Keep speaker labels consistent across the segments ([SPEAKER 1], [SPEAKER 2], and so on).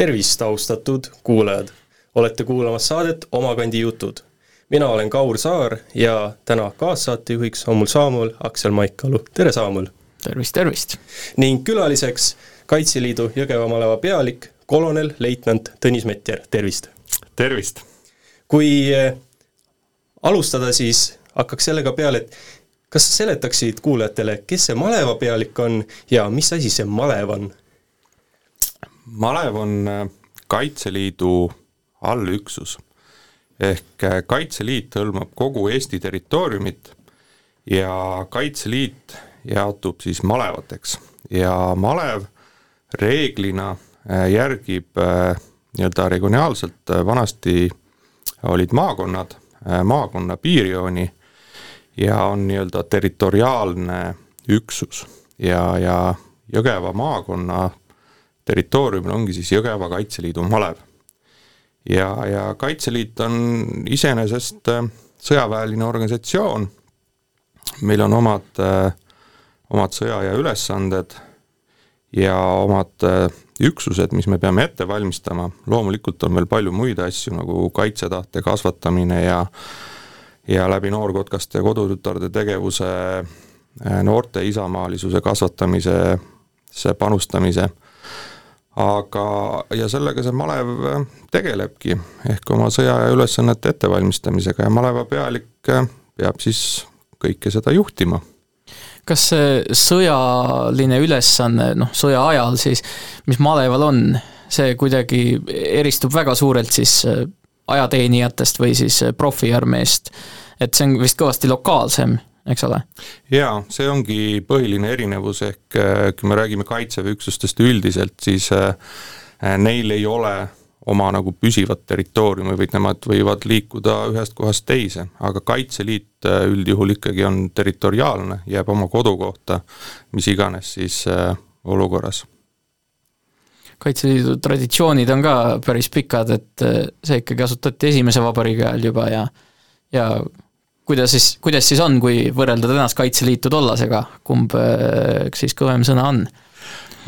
[SPEAKER 1] tervist, austatud kuulajad! olete kuulamas saadet Omakandi jutud. mina olen Kaur Saar ja täna kaassaatejuhiks on mul Saamul Aksel Maikalu, tere Saamul!
[SPEAKER 2] tervist, tervist!
[SPEAKER 1] ning külaliseks Kaitseliidu Jõgeva maleva pealik, kolonel leitnant Tõnis Metjer, tervist!
[SPEAKER 3] tervist!
[SPEAKER 1] kui eh, alustada, siis hakkaks sellega peale, et kas sa seletaksid kuulajatele, kes see malevapealik on ja mis asi see malev on?
[SPEAKER 3] Malev on äh, Kaitseliidu allüksus. ehk äh, Kaitseliit hõlmab kogu Eesti territooriumit ja Kaitseliit jaotub siis malevateks ja malev reeglina äh, järgib nii-öelda regionaalselt vanasti olid maakonnad, maakonna piirjooni ja on nii-öelda territoriaalne üksus ja, ja Jõgeva maakonna territooriumil ongi siis Jõgeva Kaitseliidu malev. ja, ja Kaitseliit on iseenesest äh, sõjaväeline organisatsioon, meil on omad, äh, omad sõjaaja ülesanded ja omad äh, üksused, mis me peame ette valmistama, loomulikult on veel palju muid asju, nagu kaitsetahte kasvatamine ja ja läbi noorkotkaste ja kodutütarde tegevuse noorte isamaalisuse kasvatamisesse panustamise, aga, ja sellega see malev äh, tegelebki, ehk oma sõjaaja ülesannete ettevalmistamisega ja maleva pealik äh, peab siis kõike seda juhtima.
[SPEAKER 2] Kas see sõjaline ülesanne, noh, sõja ajal siis, mis maleval on, see kuidagi eristub väga suurelt siis ajateenijatest või siis profiarmeest, et see on vist kõvasti lokaalsem, eks ole?
[SPEAKER 3] jaa, see ongi põhiline erinevus, ehk äh, kui me räägime Kaitseväe üksustest üldiselt, siis äh, äh, neil ei ole oma nagu püsivat territooriumi, vaid nemad võivad liikuda ühest kohast teise, aga Kaitseliit üldjuhul ikkagi on territoriaalne, jääb oma kodukohta, mis iganes siis olukorras
[SPEAKER 2] Kaitseliidu traditsioonid on ka päris pikad, et see ikkagi asutati esimese vabariigi ajal juba ja ja kuidas siis, kuidas siis on, kui võrrelda tänast Kaitseliitu tollasega, kumb äh, siis kõvem sõna on?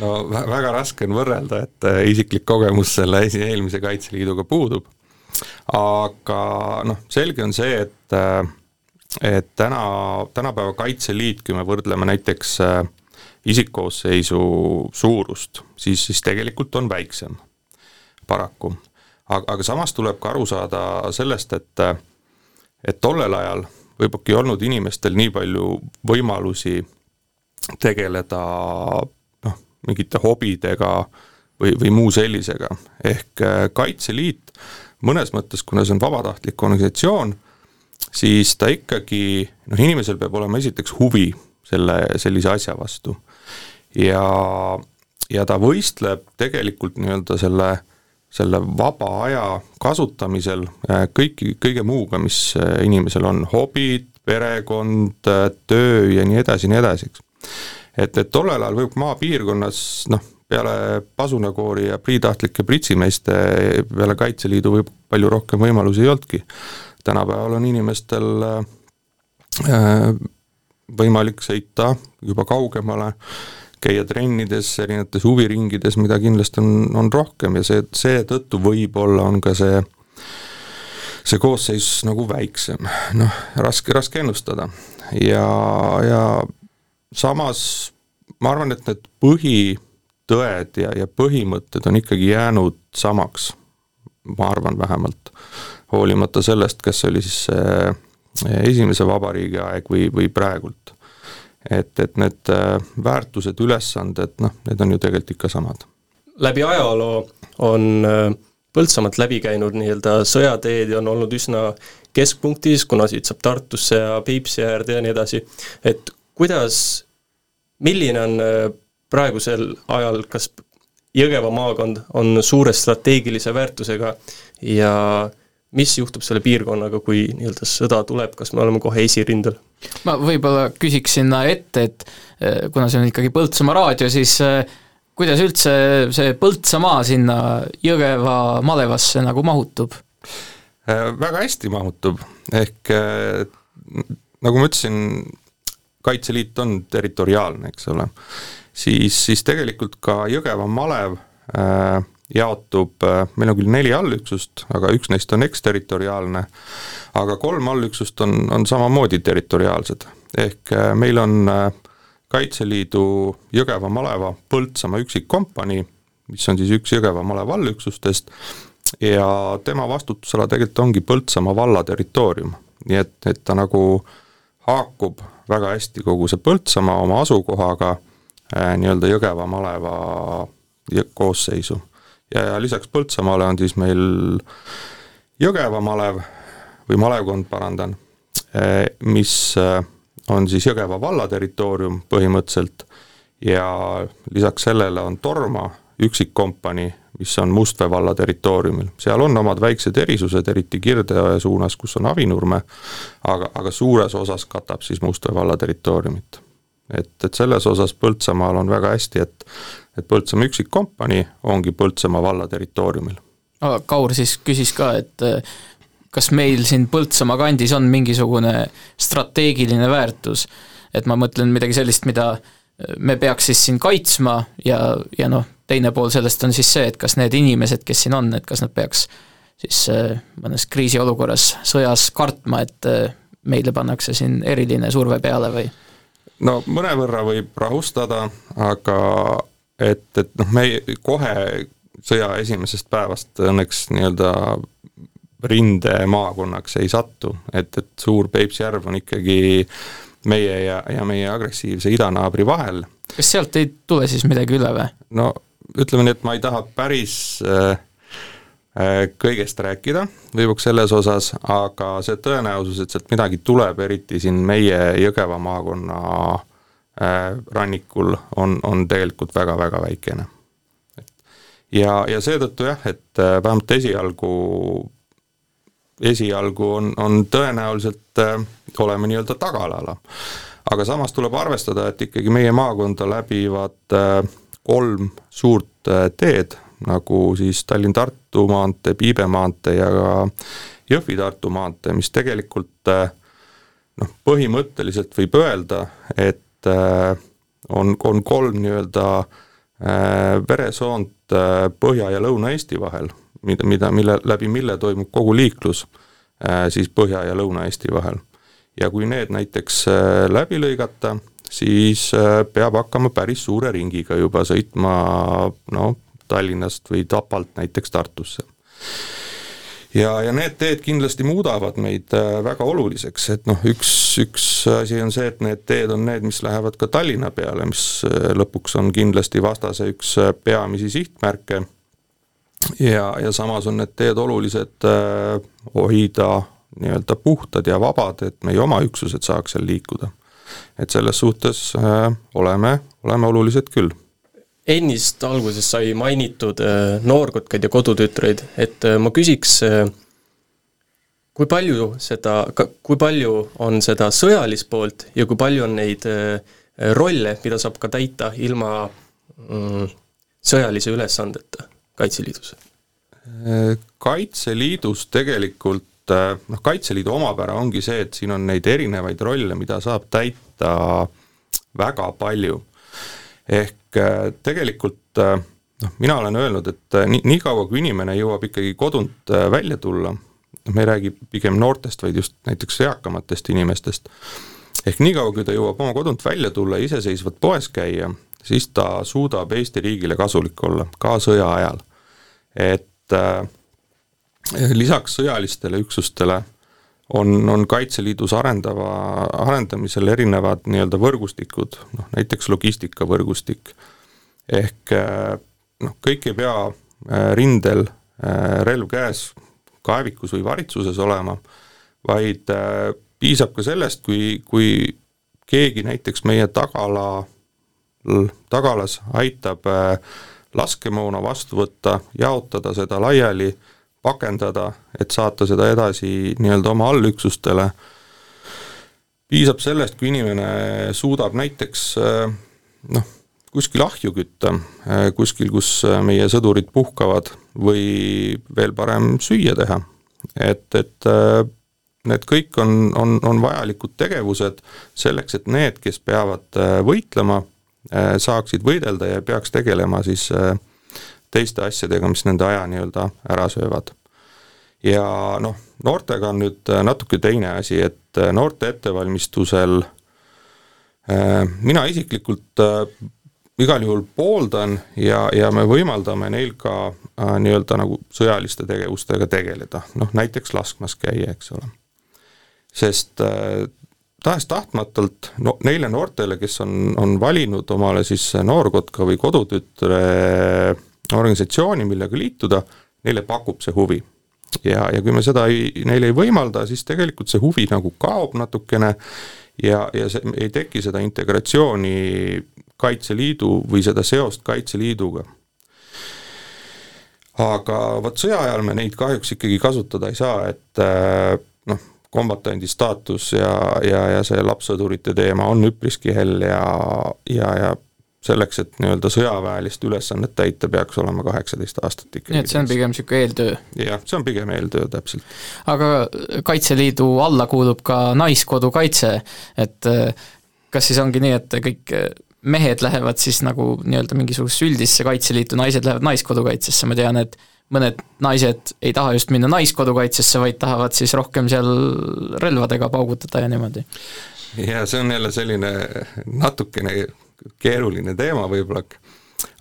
[SPEAKER 3] no väga raske on võrrelda, et äh, isiklik kogemus selle esi-, eelmise Kaitseliiduga puudub, aga noh, selge on see, et äh, et täna, tänapäeva Kaitseliit, kui me võrdleme näiteks isikkoosseisu suurust, siis, siis tegelikult on väiksem, paraku. aga, aga samas tuleb ka aru saada sellest, et et tollel ajal võib-olla ei olnud inimestel nii palju võimalusi tegeleda noh, mingite hobidega või, või muu sellisega, ehk äh, Kaitseliit mõnes mõttes, kuna see on vabatahtlik organisatsioon, siis ta ikkagi, noh inimesel peab olema esiteks huvi selle, sellise asja vastu. ja, ja ta võistleb tegelikult nii-öelda selle äh, selle vaba aja kasutamisel äh, kõiki, kõige muuga, mis äh, inimesel on, hobid, perekond, äh, töö ja nii edasi, nii edasi, eks. et, et tollel ajal võib maapiirkonnas noh, peale pasunakoori ja priitahtlike pritsimeeste peale Kaitseliidu võib palju rohkem võimalusi ei olnudki. tänapäeval on inimestel äh, võimalik sõita juba kaugemale käia trennides, erinevates huviringides, mida kindlasti on, on rohkem ja see, seetõttu võib-olla on ka see see koosseis nagu väiksem, noh, raske, raske ennustada. ja, ja samas ma arvan, et need põhitõed ja, ja põhimõtted on ikkagi jäänud samaks, ma arvan vähemalt, hoolimata sellest, kas see oli siis see esimese vabariigi aeg või, või praegult et, et need äh, väärtused, ülesanded, noh, need on ju tegelikult ikka samad.
[SPEAKER 1] läbi ajaloo on äh, Põltsamaalt läbi käinud nii-öelda sõjateed ja on olnud üsna keskpunktis, kuna siit saab Tartusse ja Peipsi äärde ja nii edasi, et kuidas, milline on äh, praegusel ajal, kas Jõgeva maakond on suure strateegilise väärtusega ja mis juhtub selle piirkonnaga, kui nii-öelda sõda tuleb, kas me oleme kohe esirindel?
[SPEAKER 2] ma võib-olla küsiks sinna ette, et eh, kuna see on ikkagi Põltsamaa raadio, siis eh, kuidas üldse see Põltsamaa sinna Jõgeva malevasse nagu mahutub?
[SPEAKER 3] Äh, väga hästi mahutub, ehk nagu ma ütlesin, Kaitseliit on territoriaalne, eks ole, siis, siis tegelikult ka Jõgeva malev äh, jaotub, äh, meil on küll neli allüksust, aga üks neist on eksterritoriaalne, aga kolm allüksust on, on samamoodi territoriaalsed. ehk äh, meil on äh, Kaitseliidu Jõgeva maleva Põltsamaa üksikkompanii, mis on siis üks Jõgeva maleva allüksustest, ja tema vastutusala tegelikult ongi Põltsamaa valla territoorium. nii et, et ta nagu haakub väga hästi kogu see Põltsamaa oma asukohaga äh, nii-öelda Jõgeva maleva koosseisu. Ja, ja lisaks Põltsamaale on siis meil Jõgeva malev või malevkond, parandan, äh, mis äh, on siis Jõgeva valla territoorium põhimõtteliselt ja lisaks sellele on Torma üksikkompanii, mis on Mustvee valla territooriumil, seal on omad väiksed erisused, eriti Kirdeoja suunas, kus on Avinurme, aga, aga suures osas katab siis Mustvee valla territooriumit. Et, et selles osas Põltsamaal on väga hästi, et et Põltsamaa üksikkompanii ongi Põltsamaa valla territooriumil.
[SPEAKER 2] Kaur siis küsis ka, et kas meil siin Põltsamaa kandis on mingisugune strateegiline väärtus, et ma mõtlen midagi sellist, mida me peaks siis siin kaitsma ja, ja noh, teine pool sellest on siis see, et kas need inimesed, kes siin on, et kas nad peaks siis äh, mõnes kriisiolukorras, sõjas kartma, et meile pannakse siin eriline surve peale või?
[SPEAKER 3] No mõnevõrra võib rahustada, aga et, et noh, me ei, kohe sõja esimesest päevast õnneks nii-öelda rindemaakonnaks ei satu, et, et suur Peipsi järv on ikkagi meie ja, ja meie agressiivse idanaabri vahel.
[SPEAKER 2] kas sealt ei tule siis midagi üle või?
[SPEAKER 3] no ütleme nii, et ma ei taha päris äh, kõigest rääkida lõivuks selles osas, aga see tõenäosus, et sealt midagi tuleb, eriti siin meie Jõgeva maakonna äh, rannikul, on, on tegelikult väga-väga väikene. ja, ja seetõttu jah, et vähemalt esialgu, esialgu on, on tõenäoliselt, oleme nii-öelda tagaalal. aga samas tuleb arvestada, et ikkagi meie maakonda läbivad äh, kolm suurt äh, teed, nagu siis Tallinn-Tartu maantee, Piibe maantee ja ka Jõhvi-Tartu maantee, mis tegelikult äh, noh, põhimõtteliselt võib öelda, et äh, on, on kolm nii-öelda veresoont Põhja- ja Lõuna-Eesti vahel, mida, mida, mille, läbi mille toimub kogu liiklus siis Põhja- ja Lõuna-Eesti vahel. ja kui need näiteks läbi lõigata, siis äh, peab hakkama päris suure ringiga juba sõitma noh, Tallinnast või Tapalt näiteks Tartusse ja, ja need teed kindlasti muudavad meid äh, väga oluliseks, et noh, üks, üks asi on see, et need teed on need, mis lähevad ka Tallinna peale, mis äh, lõpuks on kindlasti vastase üks peamisi sihtmärke. ja, ja samas on need teed olulised hoida nii-öelda puhtad ja vabad, et meie oma üksused saaks seal liikuda et selles suhtes äh, oleme, oleme olulised küll.
[SPEAKER 1] Ennist alguses sai mainitud äh, noorkotkaid ja kodutütreid, et äh, ma küsiks, kui palju seda, kui palju on seda sõjalist poolt ja kui palju on neid rolle, mida saab ka täita ilma mm, sõjalise ülesandeta Kaitseliidus?
[SPEAKER 3] kaitseliidus tegelikult noh, Kaitseliidu omapära ongi see, et siin on neid erinevaid rolle, mida saab täita väga palju. ehk äh, tegelikult äh, noh, mina olen öelnud, et äh, nii, niikaua kui inimene jõuab ikkagi kodunt välja tulla, noh, me ei räägi pigem noortest, vaid just näiteks eakamatest inimestest, ehk niikaua, kui ta jõuab oma kodunt välja tulla ja iseseisvalt poes käia, siis ta suudab Eesti riigile kasulik olla, ka sõja ajal. et äh, lisaks sõjalistele üksustele on, on Kaitseliidus arendava, arendamisel erinevad nii-öelda võrgustikud, noh näiteks logistikavõrgustik, ehk noh, kõik ei pea äh, rindel äh, relv käes, kaevikus või varitsuses olema, vaid piisab ka sellest, kui, kui keegi näiteks meie tagala, tagalas aitab laskemoona vastu võtta, jaotada seda laiali äh, pakendada, et saata seda edasi nii-öelda oma allüksustele, piisab sellest, kui inimene suudab näiteks eh, noh, kuskil ahju kütta, eh, kuskil, kus meie sõdurid puhkavad, või veel parem, süüa teha. et, et need kõik on, on, on vajalikud tegevused selleks, et need, kes peavad äh, võitlema, äh, saaksid võidelda ja peaks tegelema siis äh, teiste asjadega, mis nende aja nii-öelda ära söövad. ja noh, noortega on nüüd natuke teine asi, et noorte ettevalmistusel mina isiklikult igal juhul pooldan ja, ja me võimaldame neil ka äh, nii-öelda nagu sõjaliste tegevustega tegeleda, noh näiteks laskmas käia, eks ole sest äh, tahes-tahtmatult no neile noortele, kes on, on valinud omale siis noorkotka või kodutütre organisatsiooni, millega liituda, neile pakub see huvi. ja, ja kui me seda ei, neile ei võimalda, siis tegelikult see huvi nagu kaob natukene ja, ja see, ei teki seda integratsiooni Kaitseliidu või seda seost Kaitseliiduga. aga vot sõja ajal me neid kahjuks ikkagi kasutada ei saa, et äh, noh, kombatandi staatus ja, ja, ja see lapssõdurite teema on üpriski hell ja, ja, ja selleks, et nii-öelda sõjaväelist ülesannet täita, peaks olema kaheksateist aastat ikkagi.
[SPEAKER 2] nii et see on pigem niisugune eeltöö?
[SPEAKER 3] jah, see on pigem eeltöö, täpselt.
[SPEAKER 2] aga Kaitseliidu alla kuulub ka Naiskodukaitse, et kas siis ongi nii, et kõik mehed lähevad siis nagu nii-öelda mingisugusesse üldisse Kaitseliitu, naised lähevad Naiskodukaitsesse, ma tean, et mõned naised ei taha just minna naiskodukaitsesse, vaid tahavad siis rohkem seal relvadega paugutada ja niimoodi.
[SPEAKER 3] ja see on jälle selline natukene keeruline teema võib-olla,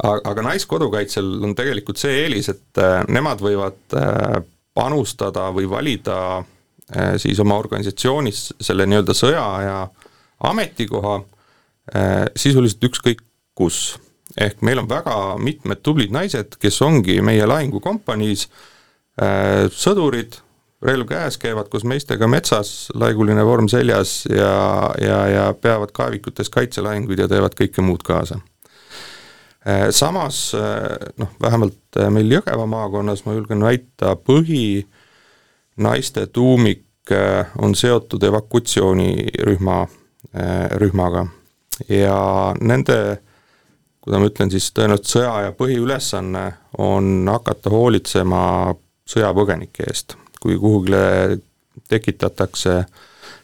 [SPEAKER 3] aga Naiskodukaitsel on tegelikult see eelis, et äh, nemad võivad äh, panustada või valida äh, siis oma organisatsioonis selle nii-öelda sõjaaja ametikoha sisuliselt ükskõik kus. Ehk meil on väga mitmed tublid naised, kes ongi meie lahingukompaniis sõdurid, relv käes, käivad koos meestega metsas, laiguline vorm seljas ja, ja, ja peavad kaevikutes kaitselahinguid ja teevad kõike muud kaasa. Äh, samas äh, noh, vähemalt meil Jõgeva maakonnas ma julgen väita, põhi naiste tuumik on seotud evakutsioonirühma, rühmaga ja nende kuidas ma ütlen siis, tõenäoliselt sõjaaja põhiülesanne on hakata hoolitsema sõjapõgenike eest. Kui kuhugile tekitatakse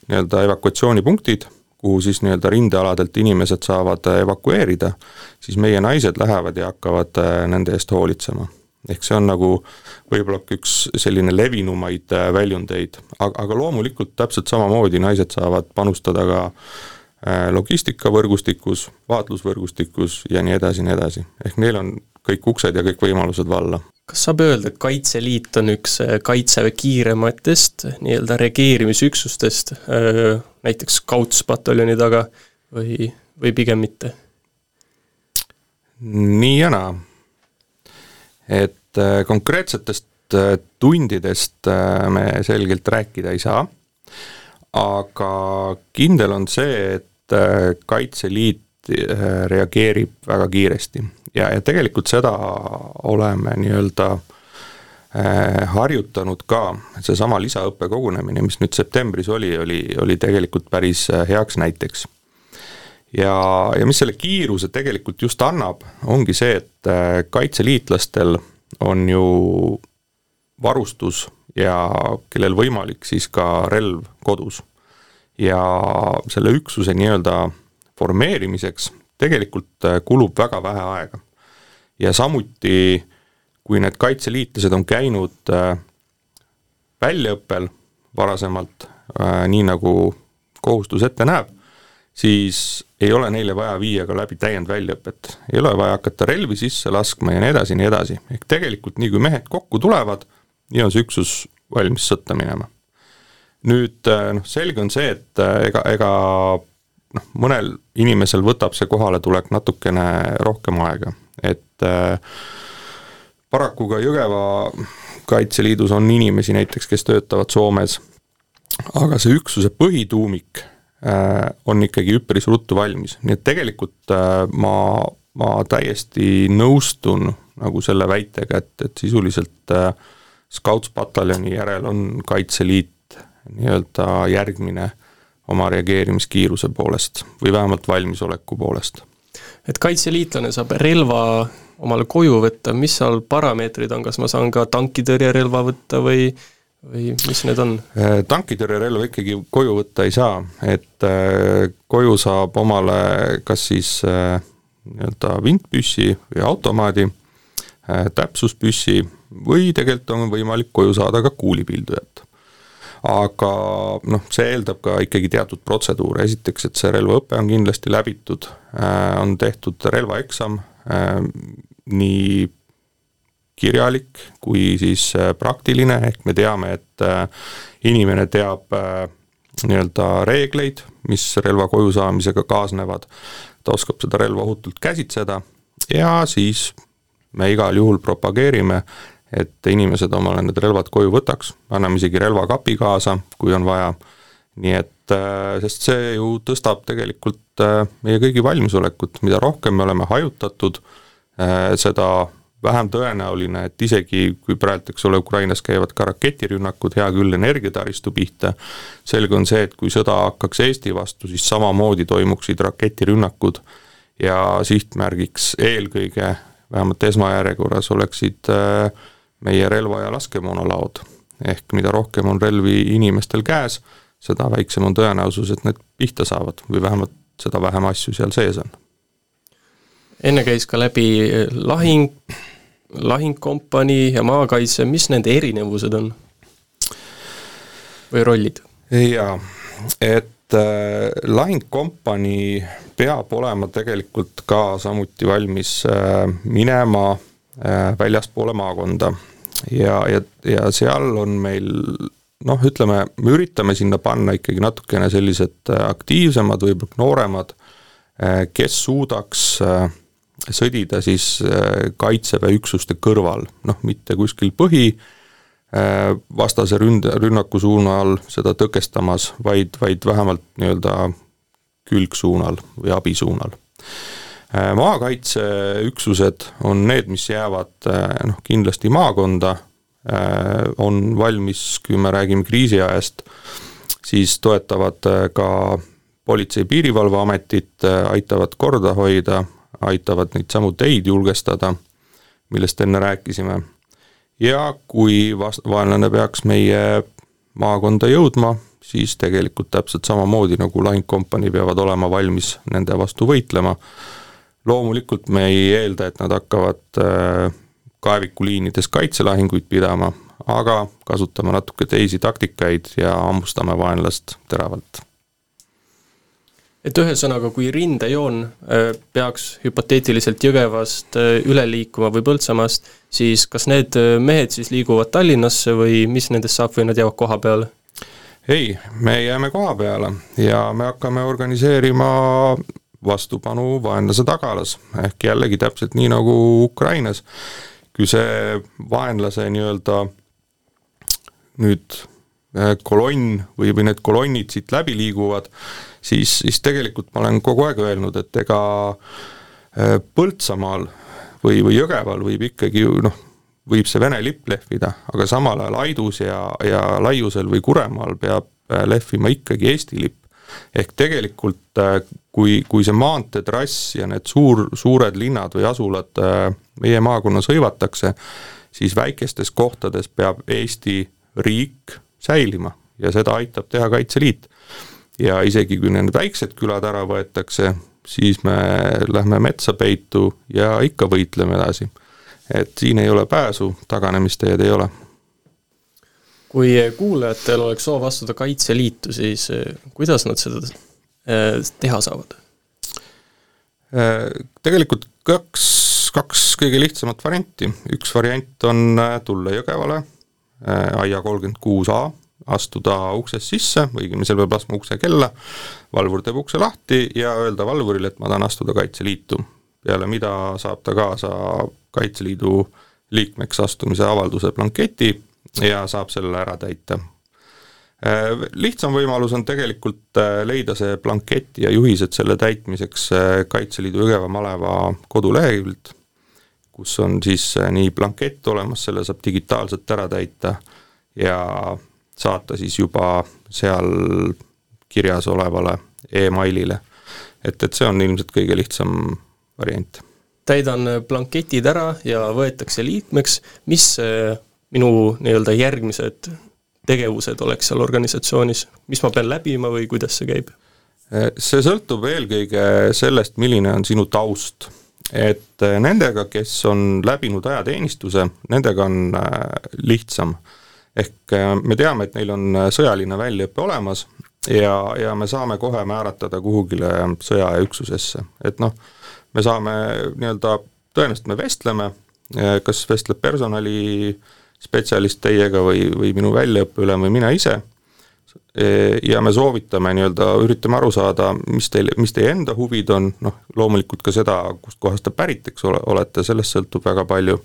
[SPEAKER 3] nii-öelda evakuatsioonipunktid, kuhu siis nii-öelda rindealadelt inimesed saavad evakueerida, siis meie naised lähevad ja hakkavad äh, nende eest hoolitsema. ehk see on nagu võib-olla üks selline levinumaid äh, väljundeid, aga, aga loomulikult täpselt samamoodi naised saavad panustada ka äh, logistikavõrgustikus, vaatlusvõrgustikus ja nii edasi ja nii edasi. ehk neil on kõik uksed ja kõik võimalused valla.
[SPEAKER 1] kas saab öelda, et Kaitseliit on üks äh, Kaitseväe kiirematest nii-öelda reageerimisüksustest, äh, näiteks Kaudspataljoni taga või, või pigem mitte?
[SPEAKER 3] nii ja naa. et konkreetsetest tundidest me selgelt rääkida ei saa aga kindel on see, et äh, Kaitseliit äh, reageerib väga kiiresti ja, ja tegelikult seda oleme nii-öelda äh, harjutanud ka, seesama lisaõppekogunemine, mis nüüd septembris oli, oli, oli tegelikult päris heaks näiteks. ja, ja mis selle kiiruse tegelikult just annab, ongi see, et kaitseliitlastel on ju varustus ja kellel võimalik, siis ka relv kodus. ja selle üksuse nii-öelda formeerimiseks tegelikult äh, kulub väga vähe aega. ja samuti, kui need kaitseliitlased on käinud äh, väljaõppel varasemalt, äh, nii nagu kohustus ette näeb, siis ei ole neile vaja viia ka läbi täiendväljaõpet, ei ole vaja hakata relvi sisse laskma ja nii edasi ja nii edasi, ehk tegelikult nii kui mehed kokku tulevad, on see üksus valmis sõtta minema. nüüd äh, noh, selge on see, et äh, ega, ega noh, mõnel inimesel võtab see kohaletulek natukene rohkem aega, et äh, paraku ka Jõgeva kaitseliidus on inimesi näiteks, kes töötavad Soomes, aga see üksuse põhituumik äh, on ikkagi üpris ruttu valmis, nii et tegelikult äh, ma, ma täiesti nõustun nagu selle väitega, et, et sisuliselt äh, Scouts-pataljoni järel on Kaitseliit nii-öelda järgmine oma reageerimiskiiruse poolest või vähemalt valmisoleku poolest.
[SPEAKER 1] et kaitseliitlane saab relva omale koju võtta, mis seal parameetrid on, kas ma saan ka tankitõrjerelva võtta või või mis need on?
[SPEAKER 3] tankitõrjerelva ikkagi koju võtta ei saa, et koju saab omale kas siis nii-öelda vintpüssi või automaadi, täpsuspüssi või tegelikult on võimalik koju saada ka kuulipildujat aga noh, see eeldab ka ikkagi teatud protseduure, esiteks, et see relvaõpe on kindlasti läbitud, äh, on tehtud relvaeksam, äh, nii kirjalik kui siis äh, praktiline, ehk me teame, et inimene teab nii-öelda reegleid, mis relva koju saamisega kaasnevad, ta oskab seda relva ohutult käsitseda ja siis me igal juhul propageerime et inimesed omale need relvad koju võtaks, anname isegi relvakapi kaasa, kui on vaja, nii et äh, sest see ju tõstab tegelikult äh, meie kõigi valmisolekut, mida rohkem me oleme hajutatud, äh, seda vähem tõenäoline, et isegi kui praegu, eks ole, Ukrainas käivad ka raketirünnakud, hea küll, energiataristu pihta, selge on see, et kui sõda hakkaks Eesti vastu, siis samamoodi toimuksid raketirünnakud ja sihtmärgiks eelkõige, vähemalt esmajärjekorras, oleksid äh, meie relva- ja laskemoonalaod. ehk mida rohkem on relvi inimestel käes, seda väiksem on tõenäosus, et need pihta saavad või vähemalt seda vähem asju seal sees on.
[SPEAKER 1] enne käis ka läbi lahing, lahingkompanii ja maakaitse, mis nende erinevused on? või rollid?
[SPEAKER 3] jaa, et äh, lahingkompanii peab olema tegelikult ka samuti valmis äh, minema väljaspoole maakonda. Ja, ja, ja seal on meil noh, ütleme, me üritame sinna panna ikkagi natukene sellised äh, aktiivsemad, võib-olla nooremad, äh, kes suudaks äh, sõdida siis kaitseväe üksuste kõrval, noh mitte kuskil põhi, vastase ründ-, rünnaku suunal seda tõkestamas, vaid, vaid vähemalt nii-öelda külgsuunal või abisuunal. Äh, maakaitseüksused on need, mis jäävad äh, noh, kindlasti maakonda, äh, on valmis, kui me räägime kriisiajast, siis toetavad ka Politsei- ja Piirivalveametit, aitavad korda hoida, aitavad neid samu teid julgestada, millest enne rääkisime, ja kui vas-, vaenlane peaks meie maakonda jõudma, siis tegelikult täpselt samamoodi, nagu lahingkompanii peavad olema valmis nende vastu võitlema, loomulikult me ei eelda, et nad hakkavad äh, kaevikuliinides kaitselahinguid pidama, aga kasutame natuke teisi taktikaid ja hammustame vaenlast teravalt.
[SPEAKER 1] et ühesõnaga, kui rindejoon äh, peaks hüpoteetiliselt Jõgevast äh, üle liikuma või Põltsamaast, siis kas need mehed siis liiguvad Tallinnasse või mis nendest saab või nad jäävad koha peale?
[SPEAKER 3] ei, me jääme koha peale ja me hakkame organiseerima vastupanu vaenlase tagalas, ehk jällegi täpselt nii nagu Ukrainas, kui see vaenlase nii-öelda nüüd eh, kolonn või, või need kolonnid siit läbi liiguvad, siis, siis tegelikult ma olen kogu aeg öelnud, et ega eh, Põltsamaal või, või Jõgeval võib ikkagi ju noh, võib see Vene lipp lehvida, aga samal ajal Aidus ja, ja Laiusel või Kuremaal peab eh, lehvima ikkagi Eesti lipp ehk tegelikult äh, kui, kui see maanteetrass ja need suur, suured linnad või asulad äh, meie maakonnas hõivatakse, siis väikestes kohtades peab Eesti riik säilima ja seda aitab teha Kaitseliit. ja isegi, kui need väiksed külad ära võetakse, siis me lähme metsa peitu ja ikka võitleme edasi. et siin ei ole pääsu, taganemisteed ei ole
[SPEAKER 1] kui kuulajatel oleks soov astuda Kaitseliitu, siis eh, kuidas nad seda eh, teha saavad?
[SPEAKER 3] Eh, tegelikult kaks, kaks kõige lihtsamat varianti, üks variant on tulla Jõgevale, aia kolmkümmend kuus A, astuda uksest sisse, õigemini seal peab laskma ukse kella, valvur teeb ukse lahti ja öelda valvurile, et ma tahan astuda Kaitseliitu. peale mida saab ta kaasa Kaitseliidu liikmeks astumise avalduse blanketi ja saab selle ära täita. Äh, lihtsam võimalus on tegelikult äh, leida see blankett ja juhised selle täitmiseks äh, Kaitseliidu Jõgeva maleva koduleheküljelt, kus on siis nii blankett olemas, selle saab digitaalselt ära täita ja saata siis juba seal kirjas olevale emailile. et, et see on ilmselt kõige lihtsam variant.
[SPEAKER 1] täidan blanketid ära ja võetakse liikmeks, mis minu nii-öelda järgmised tegevused oleks seal organisatsioonis, mis ma pean läbima või kuidas see käib?
[SPEAKER 3] see sõltub eelkõige sellest, milline on sinu taust. et nendega, kes on läbinud ajateenistuse, nendega on lihtsam. ehk me teame, et neil on sõjaline väljaõpe olemas ja, ja me saame kohe määratada kuhugile sõjaüksusesse, et noh, me saame nii-öelda, tõenäoliselt me vestleme, kas vestleb personalispetsialist teiega või, või minu väljaõppe ülem või mina ise, ja me soovitame nii-öelda, üritame aru saada, mis teil, mis teie enda huvid on, noh loomulikult ka seda, kustkohast te pärit, eks ole, olete, sellest sõltub väga palju,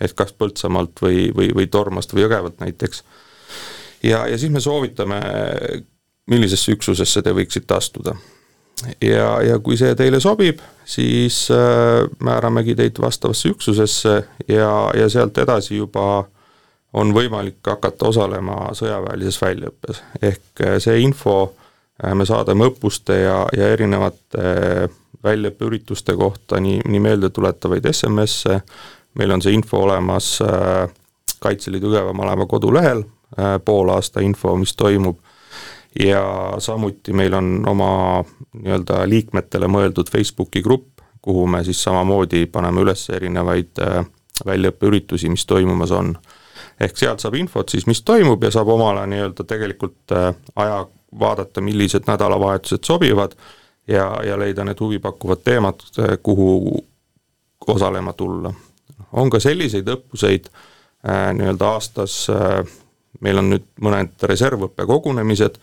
[SPEAKER 3] et kas Põltsamaalt või, või, või Tormast või Jõgevalt näiteks. ja, ja siis me soovitame millisesse üksusesse te võiksite astuda. ja, ja kui see teile sobib, siis äh, määramegi teid vastavasse üksusesse ja, ja sealt edasi juba on võimalik hakata osalema sõjaväelises väljaõppes, ehk äh, see info äh, me saadame õppuste ja, ja erinevate väljaõppeürituste kohta nii, nii meeldetuletavaid SMS-e, meil on see info olemas Kaitseliidu Jõgeva maleva kodulehel, poolaasta info, mis toimub. Ja samuti meil on oma nii-öelda liikmetele mõeldud Facebooki grupp, kuhu me siis samamoodi paneme üles erinevaid äh, väljaõppeüritusi, mis toimumas on. Ehk sealt saab infot siis, mis toimub ja saab omale nii-öelda tegelikult äh, aja vaadata, millised nädalavahetused sobivad ja, ja leida need huvipakkuvad teemad, äh, kuhu osalema tulla. on ka selliseid õppuseid äh, nii-öelda aastas meil on nüüd mõned reservõppekogunemised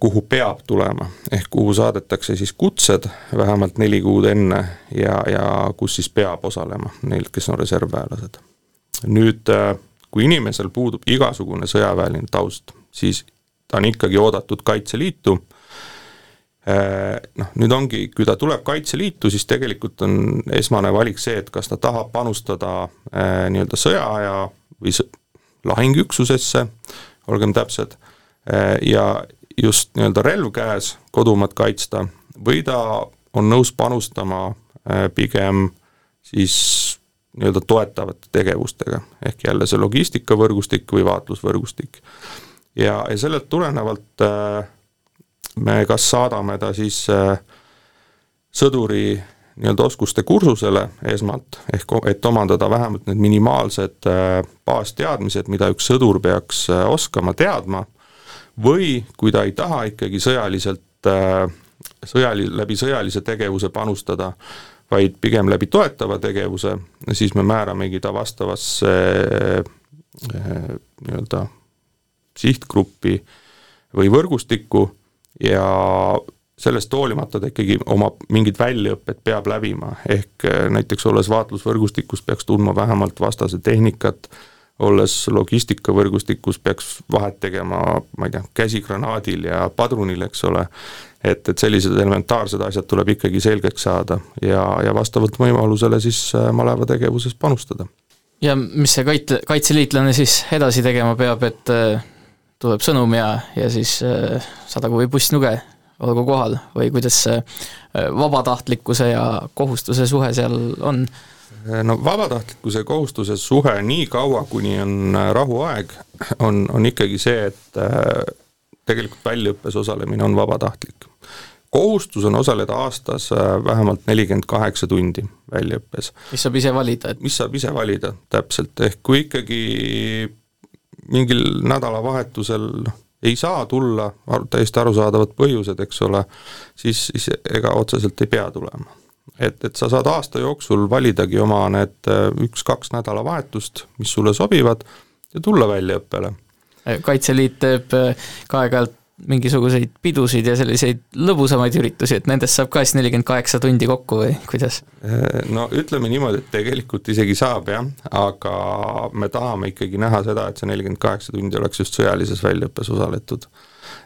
[SPEAKER 3] kuhu peab tulema, ehk kuhu saadetakse siis kutsed vähemalt neli kuud enne ja, ja kus siis peab osalema neil, kes on reservväelased. Nüüd, äh, kui inimesel puudub igasugune sõjaväeline taust, siis ta on ikkagi oodatud Kaitseliitu, äh, noh, nüüd ongi, kui ta tuleb Kaitseliitu, siis tegelikult on esmane valik see, et kas ta tahab panustada nii-öelda sõjaaja või lahingüksusesse, olgem täpsed, ja just nii-öelda relv käes kodumaad kaitsta või ta on nõus panustama äh, pigem siis nii-öelda toetavate tegevustega, ehk jälle see logistikavõrgustik või vaatlusvõrgustik. ja, ja sellelt tulenevalt äh, me kas saadame ta siis äh, sõduri nii-öelda oskuste kursusele esmalt, ehk et omandada vähemalt need minimaalsed baasteadmised, mida üks sõdur peaks oskama, teadma või kui ta ei taha ikkagi sõjaliselt, äh, sõjali-, läbi sõjalise tegevuse panustada, vaid pigem läbi toetava tegevuse, siis me määramegi ta vastavasse äh, nii-öelda sihtgruppi või võrgustikku ja sellest hoolimata ta ikkagi oma mingid väljaõpped peab läbima, ehk äh, näiteks olles vaatlusvõrgustikus peaks tundma vähemalt vastase tehnikat, olles logistikavõrgustikus, peaks vahet tegema, ma ei tea, käsigranaadil ja padrunil, eks ole, et, et sellised elementaarsed asjad tuleb ikkagi selgeks saada ja, ja vastavalt võimalusele siis äh, maleva tegevuses panustada.
[SPEAKER 2] ja mis see kait-, kaitseliitlane siis edasi tegema peab, et äh, tuleb sõnum ja, ja siis äh, sadagu või pussnuge, olgu kohal? Või kuidas see vabatahtlikkuse ja kohustuse suhe seal on
[SPEAKER 3] no vabatahtlikkuse kohustuse suhe nii kaua, kuni on äh, rahuaeg, on, on ikkagi see, et äh, tegelikult väljaõppes osalemine on vabatahtlik. kohustus on osaleda aastas äh, vähemalt nelikümmend kaheksa tundi väljaõppes.
[SPEAKER 2] mis saab ise valida, et
[SPEAKER 3] mis saab ise valida, täpselt, ehk kui ikkagi mingil nädalavahetusel noh, ei saa tulla, täiesti arusaadavad põhjused, eks ole, siis, siis ega otseselt ei pea tulema et, et sa saad aasta jooksul validagi oma need äh, üks-kaks nädalavahetust, mis sulle sobivad, ja tulla väljaõppele.
[SPEAKER 2] kaitseliit teeb äh, ka aeg-ajalt mingisuguseid pidusid ja selliseid lõbusamaid üritusi, et nendest saab ka siis nelikümmend kaheksa tundi kokku või kuidas?
[SPEAKER 3] Äh, no ütleme niimoodi, et tegelikult isegi saab jah, aga me tahame ikkagi näha seda, et see nelikümmend kaheksa tundi oleks just sõjalises väljaõppes osaletud.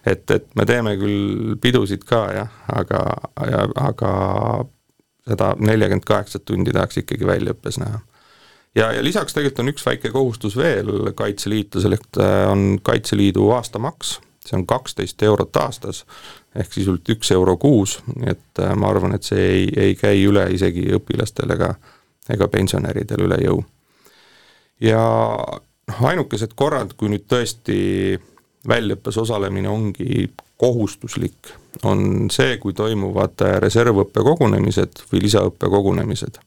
[SPEAKER 3] et, et me teeme küll pidusid ka jah, aga, aga seda neljakümmet kaheksat tundi tahaks ikkagi väljaõppes näha. ja, ja lisaks tegelikult on üks väike kohustus veel kaitseliitlasel, et äh, on Kaitseliidu aastamaks, see on kaksteist eurot aastas, ehk sisuliselt üks euro kuus, et äh, ma arvan, et see ei, ei käi üle isegi õpilastel ega, ega pensionäridel üle jõu. ja noh, ainukesed korrad, kui nüüd tõesti väljaõppes osalemine ongi kohustuslik, on see, kui toimuvad reservõppekogunemised või lisaõppekogunemised.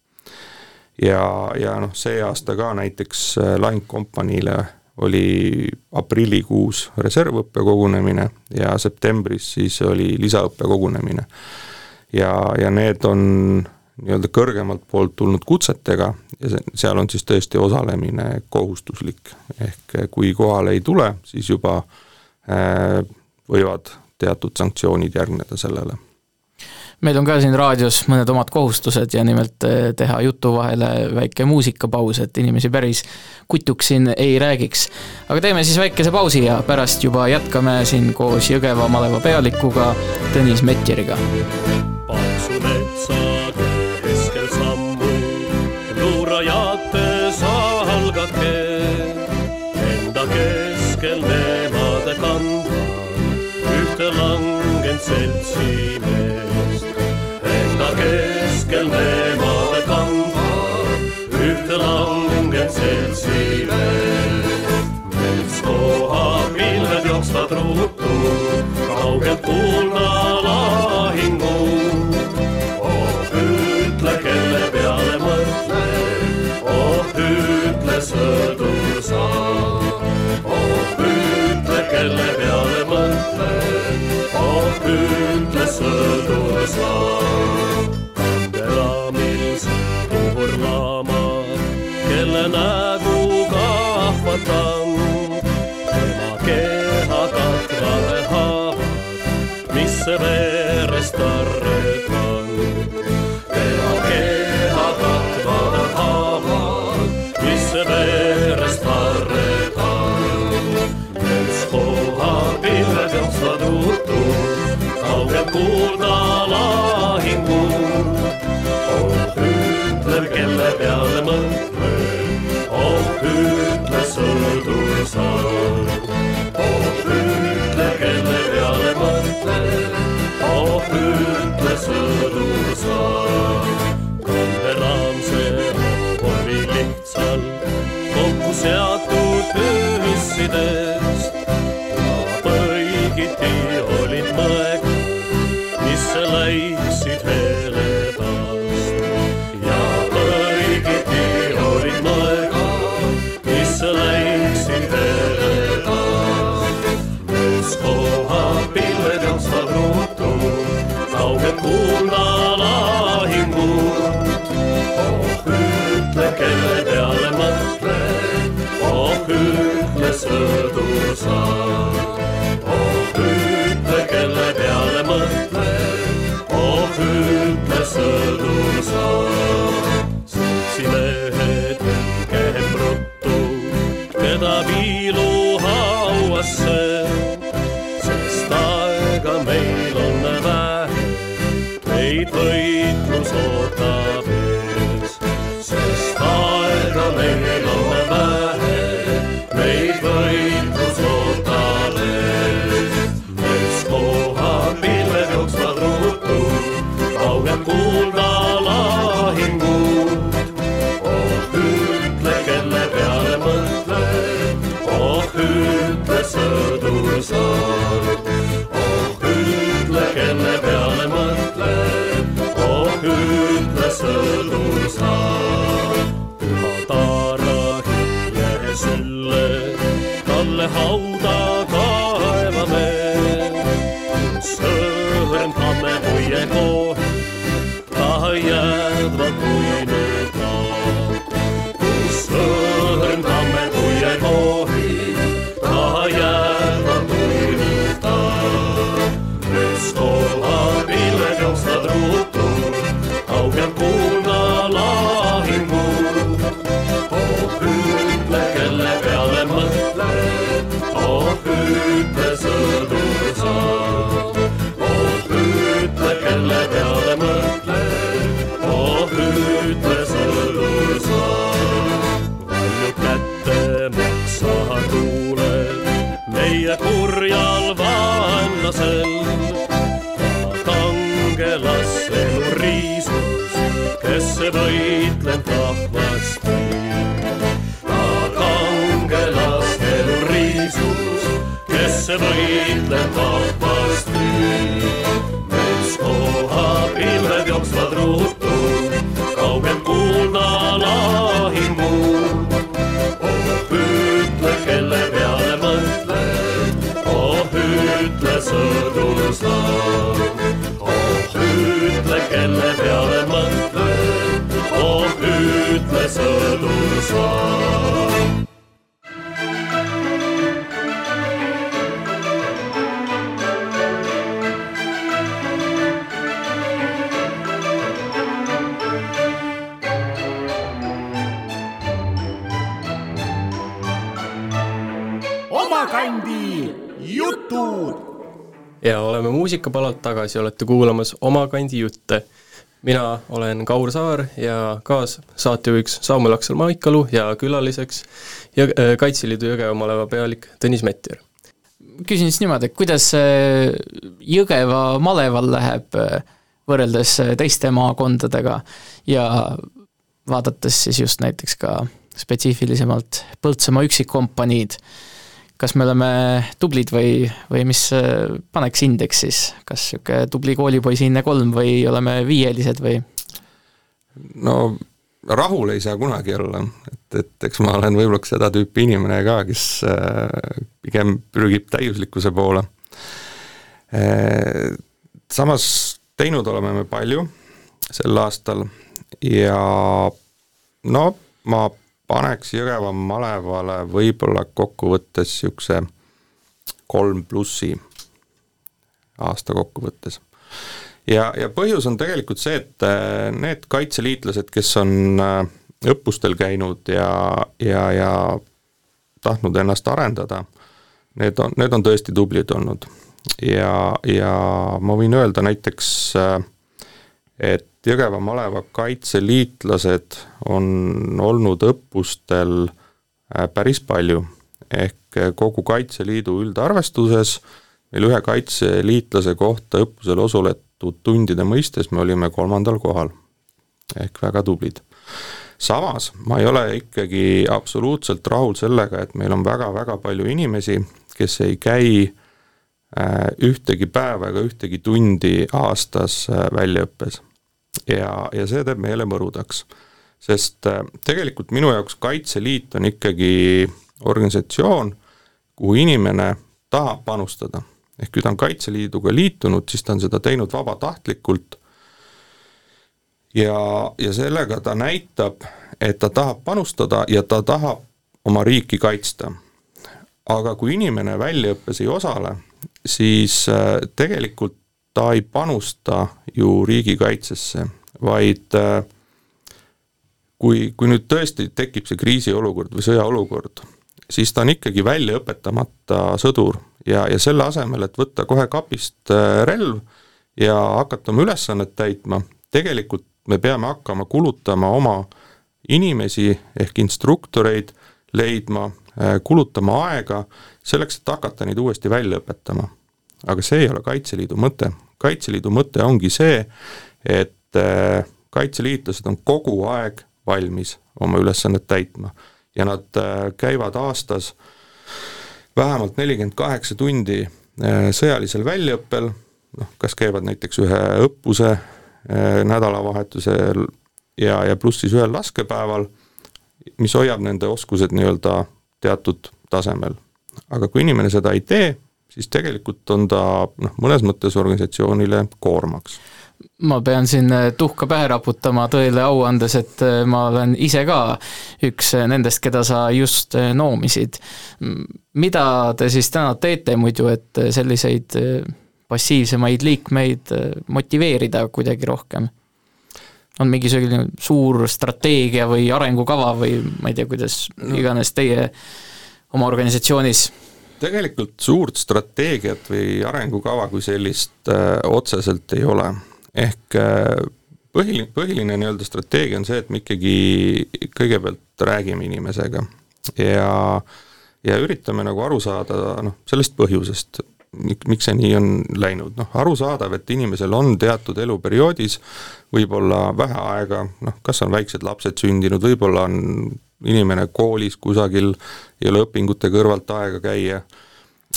[SPEAKER 3] ja, ja noh, see aasta ka näiteks lahingkompaniile oli aprillikuus reservõppekogunemine ja septembris siis oli lisaõppekogunemine. ja, ja need on nii-öelda kõrgemalt poolt tulnud kutsetega ja see, seal on siis tõesti osalemine kohustuslik. ehk kui kohale ei tule, siis juba äh, võivad teatud sanktsioonid järgneda sellele
[SPEAKER 4] meil on ka siin raadios mõned omad kohustused ja nimelt eh, teha jutu vahele väike muusikapaus, et inimesi päris kutuks siin ei räägiks. aga teeme siis väikese pausi ja pärast juba jätkame siin koos Jõgeva maleva pealikuga Tõnis Metjeriga. Langenud seltsi veel. metskoha pilved jooksvad ruttu, kaugelt kuulda lahingu. oh ütle, kelle peale mõtled, oh ütle sõdur sa. oh ütle, kelle peale mõtled, oh ütle sõdur sa. Se verest tarretan. tema keha katvad haavad, mis se verest tarretan. metskoha pilved jooksvad ruttu, kaugelt kuulda lahingu. oh ütle, kelle peale mõtled, oh ütle sõdur sa. oh ütle, kelle peale mõtled oh ütle sõdur sa. kanderaamse oli lihtsalt kokku seatud püssidest. Meid võitlus ootab võitleb rahvast. ta kangelastel riisus, kes võitleb rahvast.
[SPEAKER 1] Muusikapalalt tagasi, olete kuulamas Oma kandi jutte. mina olen Kaur Saar ja kaassaatejuhiks Samuel Aksel Maikalu ja külaliseks Jõ-, äh, Kaitseliidu Jõgeva maleva pealik Tõnis Mettir.
[SPEAKER 2] küsin siis niimoodi, et kuidas äh, Jõgeva maleval läheb äh, võrreldes teiste maakondadega ja vaadates siis just näiteks ka spetsiifilisemalt Põltsamaa üksikkompaniid, kas me oleme tublid või, või mis paneks indeks siis, kas niisugune tubli koolipoisi hinne kolm või oleme viielised või?
[SPEAKER 3] no rahul ei saa kunagi olla, et, et eks ma olen võib-olla seda tüüpi inimene ka, kes äh, pigem pürgib täiuslikkuse poole. Äh, samas teinud oleme me palju sel aastal ja no ma paneks Jõgeva malevale võib-olla kokkuvõttes niisuguse kolm plussi aasta kokkuvõttes. ja, ja põhjus on tegelikult see, et äh, need kaitseliitlased, kes on äh, õppustel käinud ja, ja, ja tahtnud ennast arendada, need on, need on tõesti tublid olnud. ja, ja ma võin öelda näiteks, äh, et Jõgeva maleva kaitseliitlased on olnud õppustel päris palju, ehk kogu Kaitseliidu üldarvestuses meil ühe kaitseliitlase kohta õppusel osaletud tundide mõistes me olime kolmandal kohal, ehk väga tublid. samas ma ei ole ikkagi absoluutselt rahul sellega, et meil on väga-väga palju inimesi, kes ei käi ühtegi päeva ega ühtegi tundi aastas väljaõppes ja, ja see teeb meele mõrudaks. sest äh, tegelikult minu jaoks Kaitseliit on ikkagi organisatsioon, kuhu inimene tahab panustada. ehk kui ta on Kaitseliiduga liitunud, siis ta on seda teinud vabatahtlikult ja, ja sellega ta näitab, et ta tahab panustada ja ta tahab oma riiki kaitsta. aga kui inimene väljaõppes ei osale, siis äh, tegelikult ta ei panusta ju riigikaitsesse, vaid äh, kui, kui nüüd tõesti tekib see kriisiolukord või sõjaolukord, siis ta on ikkagi välja õpetamata sõdur ja, ja selle asemel, et võtta kohe kapist äh, relv ja hakata oma ülesannet täitma, tegelikult me peame hakkama kulutama oma inimesi ehk instruktoreid, leidma, äh, kulutama aega selleks, et hakata neid uuesti välja õpetama aga see ei ole Kaitseliidu mõte. kaitseliidu mõte ongi see, et äh, kaitseliitlased on kogu aeg valmis oma ülesannet täitma ja nad äh, käivad aastas vähemalt nelikümmend kaheksa tundi äh, sõjalisel väljaõppel, noh, kas käivad näiteks ühe õppuse nädalavahetusel ja, ja pluss siis ühel laskepäeval, mis hoiab nende oskused nii-öelda teatud tasemel. aga kui inimene seda ei tee, siis tegelikult on ta noh, mõnes mõttes organisatsioonile koormaks
[SPEAKER 2] ma pean siin äh, tuhka pähe raputama tõele au andes, et äh, ma olen ise ka üks äh, nendest, keda sa just noomisid. mida te siis täna teete muidu, et selliseid passiivsemaid liikmeid motiveerida kuidagi rohkem? on mingi selline suur strateegia või arengukava või ma ei tea, kuidas iganes teie oma organisatsioonis
[SPEAKER 3] tegelikult suurt strateegiat või arengukava kui sellist äh, otseselt ei ole, ehk äh, põhiline, põhiline nii-öelda strateegia on see, et me ikkagi kõigepealt räägime inimesega ja ja üritame nagu aru saada noh, sellest põhjusest, miks see nii on läinud, noh arusaadav, et inimesel on teatud eluperioodis võib-olla vähe aega, noh kas on väiksed lapsed sündinud, võib-olla on inimene koolis kusagil, ei ole õpingute kõrvalt aega käia,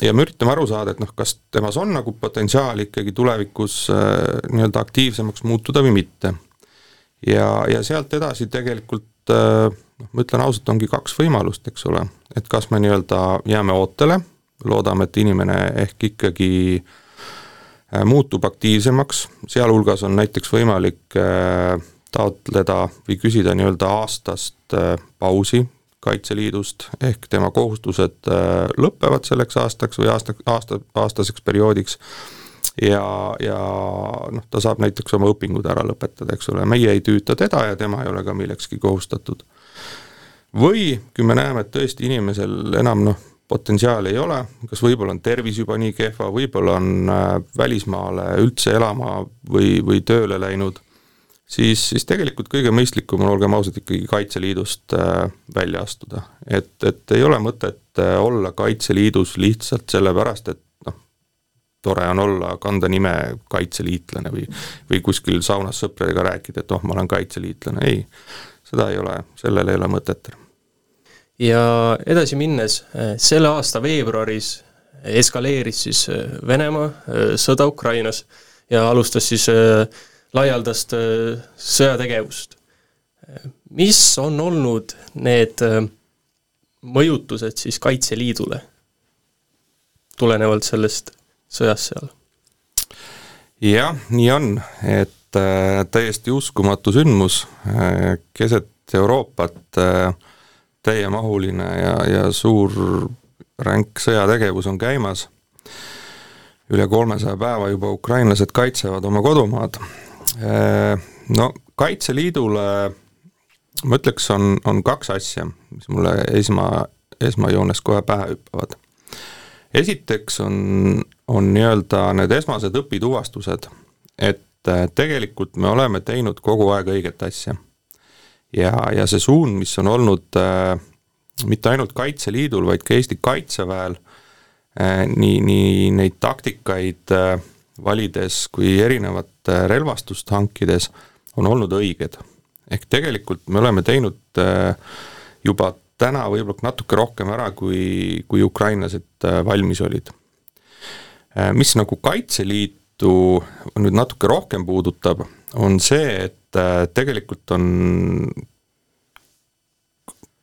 [SPEAKER 3] ja me üritame aru saada, et noh, kas temas on nagu potentsiaali ikkagi tulevikus äh, nii-öelda aktiivsemaks muutuda või mitte. ja, ja sealt edasi tegelikult äh, noh, ma ütlen ausalt, ongi kaks võimalust, eks ole, et kas me nii-öelda jääme ootele, loodame, et inimene ehk ikkagi äh, muutub aktiivsemaks, sealhulgas on näiteks võimalik äh, taotleda või küsida nii-öelda aastast äh, pausi Kaitseliidust, ehk tema kohustused äh, lõpevad selleks aastaks või aasta, aasta, aastaseks perioodiks ja, ja noh, ta saab näiteks oma õpingud ära lõpetada, eks ole, meie ei tüüta teda ja tema ei ole ka millekski kohustatud. või kui me näeme, et tõesti inimesel enam noh, potentsiaali ei ole, kas võib-olla on tervis juba nii kehva, võib-olla on äh, välismaale üldse elama või, või tööle läinud siis, siis tegelikult kõige mõistlikum on, olgem ausad, ikkagi Kaitseliidust äh, välja astuda. et, et ei ole mõtet äh, olla Kaitseliidus lihtsalt sellepärast, et noh, tore on olla, kanda nime kaitseliitlane või, või kuskil saunas sõpradega rääkida, et oh, ma olen kaitseliitlane, ei, seda ei ole, sellel ei ole mõtet.
[SPEAKER 1] ja edasi minnes, äh, selle aasta veebruaris eskaleeris siis Venemaa sõda Ukrainas ja alustas siis äh, laialdast äh, sõjategevust. mis on olnud need äh, mõjutused siis Kaitseliidule tulenevalt sellest sõjast seal?
[SPEAKER 3] jah, nii on, et äh, täiesti uskumatu sündmus äh,, keset Euroopat äh, täiemahuline ja, ja suur ränk sõjategevus on käimas, üle kolmesaja päeva juba ukrainlased kaitsevad oma kodumaad Äh, no Kaitseliidule ma ütleks, on, on kaks asja, mis mulle esma, esmajoones kohe pähe hüppavad. esiteks on, on nii-öelda need esmased õpituvastused, et äh, tegelikult me oleme teinud kogu aeg õiget asja. ja, ja see suund, mis on olnud äh, mitte ainult Kaitseliidul, vaid ka Eesti Kaitseväel äh,, nii, nii neid taktikaid äh, valides kui erinevat relvastust hankides, on olnud õiged. ehk tegelikult me oleme teinud äh, juba täna võib-olla natuke rohkem ära, kui, kui ukrainlased äh, valmis olid. mis nagu Kaitseliitu nüüd natuke rohkem puudutab, on see, et tegelikult on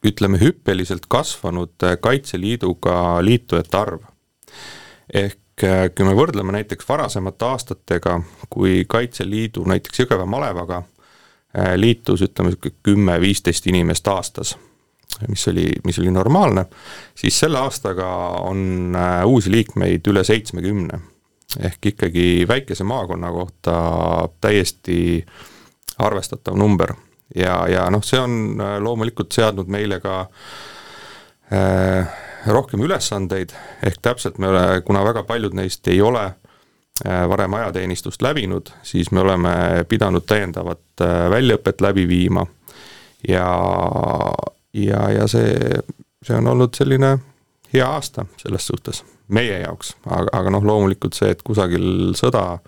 [SPEAKER 3] ütleme, hüppeliselt kasvanud Kaitseliiduga liitujate arv. ehk kui me võrdleme näiteks varasemate aastatega, kui Kaitseliidu näiteks Jõgeva malevaga äh, liitus ütleme niisugune kümme-viisteist inimest aastas, mis oli, mis oli normaalne, siis selle aastaga on äh, uusi liikmeid üle seitsmekümne. ehk ikkagi väikese maakonna kohta täiesti arvestatav number ja, ja noh, see on loomulikult seadnud meile ka äh, rohkem ülesandeid, ehk täpselt me kuna väga paljud neist ei ole äh, varem ajateenistust läbinud, siis me oleme pidanud täiendavat äh, väljaõpet läbi viima. Ja, ja, ja see, see on olnud selline hea aasta selles suhtes, meie jaoks, aga, aga noh, loomulikult see, et kusagil sõda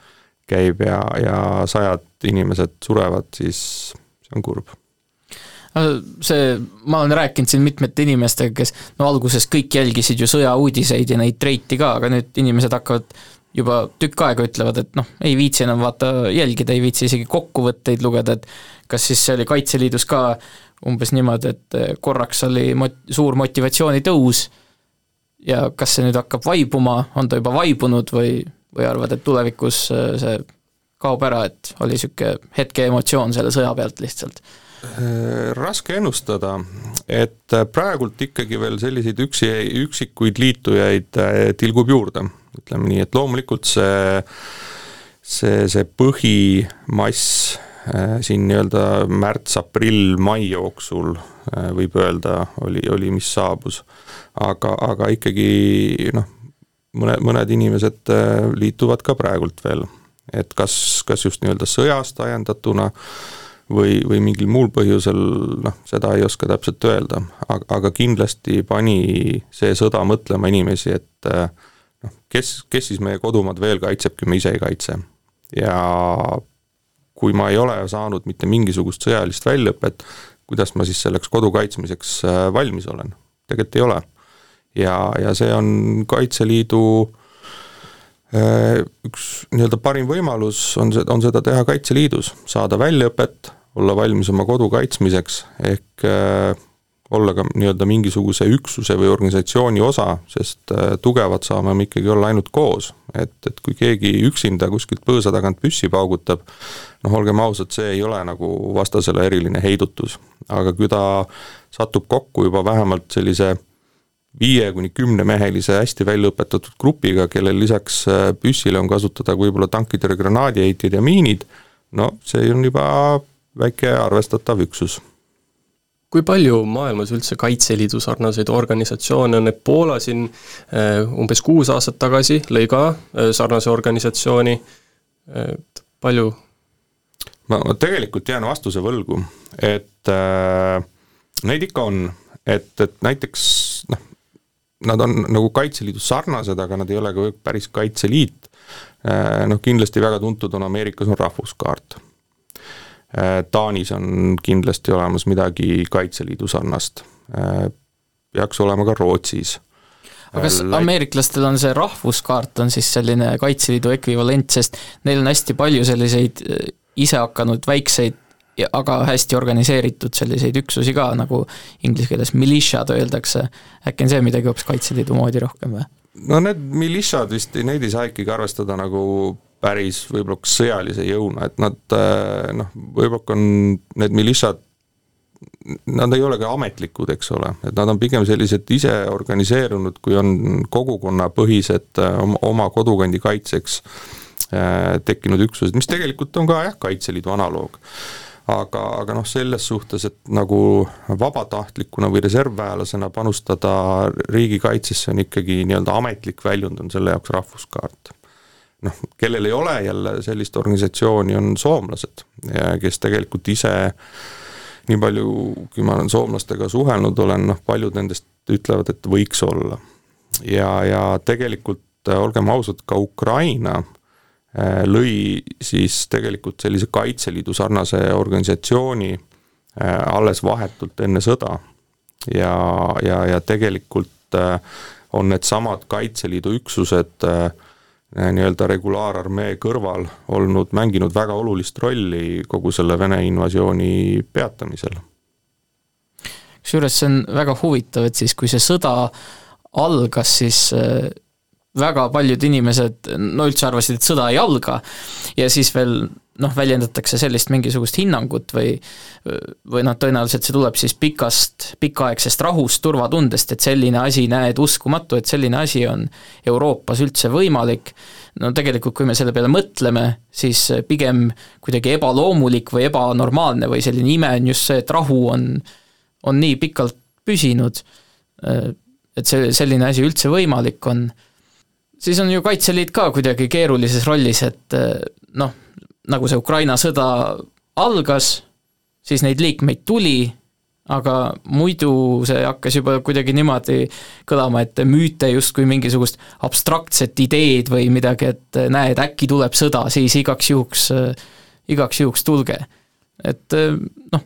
[SPEAKER 3] käib ja, ja sajad inimesed surevad, siis see on kurb
[SPEAKER 2] see, ma olen rääkinud siin mitmete inimestega, kes no alguses kõik jälgisid ju sõjauudiseid ja neid treiti ka, aga nüüd inimesed hakkavad juba tükk aega ütlevad, et noh, ei viitsi enam vaata jälgida, ei viitsi isegi kokkuvõtteid lugeda, et kas siis see oli Kaitseliidus ka umbes niimoodi, et korraks oli mot-, suur motivatsioonitõus ja kas see nüüd hakkab vaibuma, on ta juba vaibunud või, või arvad, et tulevikus see kaob ära, et oli niisugune hetke emotsioon selle sõja pealt lihtsalt?
[SPEAKER 3] Äh, raske ennustada, et praegult ikkagi veel selliseid üksi, üksikuid liitujaid äh, tilgub juurde, ütleme nii, et loomulikult see, see, see põhimass äh, siin nii-öelda märts-aprill-mai jooksul võib öelda, oli, oli, mis saabus. aga, aga ikkagi noh, mõned, mõned inimesed liituvad ka praegult veel, et kas, kas just nii-öelda sõjast ajendatuna äh, või, või mingil muul põhjusel, noh, seda ei oska täpselt öelda, aga, aga kindlasti pani see sõda mõtlema inimesi, et eh, noh, kes, kes siis meie kodumaad veel kaitseb, kui me ise ei kaitse. ja kui ma ei ole saanud mitte mingisugust sõjalist väljaõpet, kuidas ma siis selleks kodu kaitsmiseks eh, valmis olen? tegelikult ei ole. ja, ja see on Kaitseliidu üks nii-öelda parim võimalus on on seda teha Kaitseliidus, saada väljaõpet, olla valmis oma kodu kaitsmiseks, ehk olla ka nii-öelda mingisuguse üksuse või organisatsiooni osa, sest äh, tugevad saame me ikkagi olla ainult koos. et, et kui keegi üksinda kuskilt põõsa tagant püssi paugutab, noh, olgem ausad, see ei ole nagu vastasele eriline heidutus. aga kui ta satub kokku juba vähemalt sellise viie kuni kümnemehelise hästi välja õpetatud grupiga, kellel lisaks äh, püssile on kasutada võib-olla tankitõrje granaadiheitjad ja miinid, no see on juba väike arvestatav üksus.
[SPEAKER 1] Kui palju maailmas üldse Kaitseliidu sarnaseid organisatsioone on, et Poola siin äh, umbes kuus aastat tagasi lõi ka äh, sarnase organisatsiooni, et palju?
[SPEAKER 3] ma, tegelikult jään vastuse võlgu, et äh, neid ikka on, et, et näiteks noh, nad on nagu Kaitseliidus sarnased, aga nad ei ole ka päris Kaitseliit. Äh, noh, kindlasti väga tuntud on Ameerikas on rahvuskaart. Äh, Taanis on kindlasti olemas midagi Kaitseliidu sarnast, äh, peaks olema ka Rootsis.
[SPEAKER 2] aga kas Läit... ameeriklastel on see rahvuskaart, on siis selline Kaitseliidu ekvivalent, sest neil on hästi palju selliseid äh, isehakanud väikseid aga hästi organiseeritud selliseid üksusi ka, nagu inglise keeles militiad öeldakse, äkki on see midagi hoopis Kaitseliidu moodi rohkem või?
[SPEAKER 3] no need militiad vist, neid ei saa ikkagi arvestada nagu päris võib-olla sõjalise jõuna, et nad äh, noh, võib-olla on need militsad, nad ei ole ka ametlikud, eks ole, et nad on pigem sellised ise organiseerunud, kui on kogukonnapõhised äh, oma kodukandi kaitseks äh, tekkinud üksused, mis tegelikult on ka jah, Kaitseliidu analoog. Aga, aga noh, selles suhtes, et nagu vabatahtlikuna või reservväelasena panustada riigikaitsesse on ikkagi nii-öelda ametlik väljund, on selle jaoks rahvuskaart noh, kellel ei ole jälle sellist organisatsiooni, on soomlased, kes tegelikult ise nii palju, kui ma olen soomlastega suhelnud olen, noh paljud nendest ütlevad, et võiks olla. ja, ja tegelikult olgem ausad, ka Ukraina äh, lõi siis tegelikult sellise Kaitseliidu sarnase organisatsiooni äh, alles vahetult enne sõda. ja, ja, ja tegelikult äh, on needsamad Kaitseliidu üksused äh, Äh, nii-öelda regulaararmee kõrval olnud, mänginud väga olulist rolli kogu selle Vene invasiooni peatamisel.
[SPEAKER 2] kusjuures see on väga huvitav, et siis, kui see sõda algas, siis äh, väga paljud inimesed no üldse arvasid, et sõda ei alga ja siis veel noh, väljendatakse sellist mingisugust hinnangut või või noh, tõenäoliselt see tuleb siis pikast, pikaaegsest rahust, turvatundest, et selline asi, näed, uskumatu, et selline asi on Euroopas üldse võimalik, no tegelikult kui me selle peale mõtleme, siis pigem kuidagi ebaloomulik või ebanormaalne või selline ime on just see, et rahu on, on nii pikalt püsinud, et see, selline asi üldse võimalik on, siis on ju Kaitseliit ka kuidagi keerulises rollis, et noh, nagu see Ukraina sõda algas, siis neid liikmeid tuli, aga muidu see hakkas juba kuidagi niimoodi kõlama, et müüte justkui mingisugust abstraktset ideed või midagi, et näed, äkki tuleb sõda, siis igaks juhuks, igaks juhuks tulge. et noh,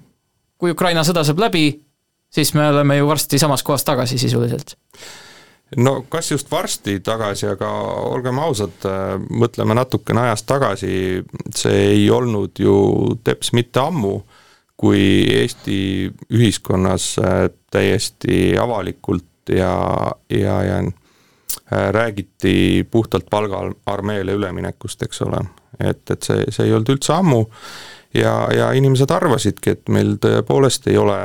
[SPEAKER 2] kui Ukraina sõda saab läbi, siis me oleme ju varsti samas kohas tagasi sisuliselt
[SPEAKER 3] no kas just varsti tagasi, aga olgem ausad, mõtleme natukene ajas tagasi, see ei olnud ju teps mitte ammu, kui Eesti ühiskonnas äh, täiesti avalikult ja, ja, ja äh, räägiti puhtalt palgaarmeele üleminekust, eks ole. et, et see, see ei olnud üldse ammu ja, ja inimesed arvasidki, et meil tõepoolest ei ole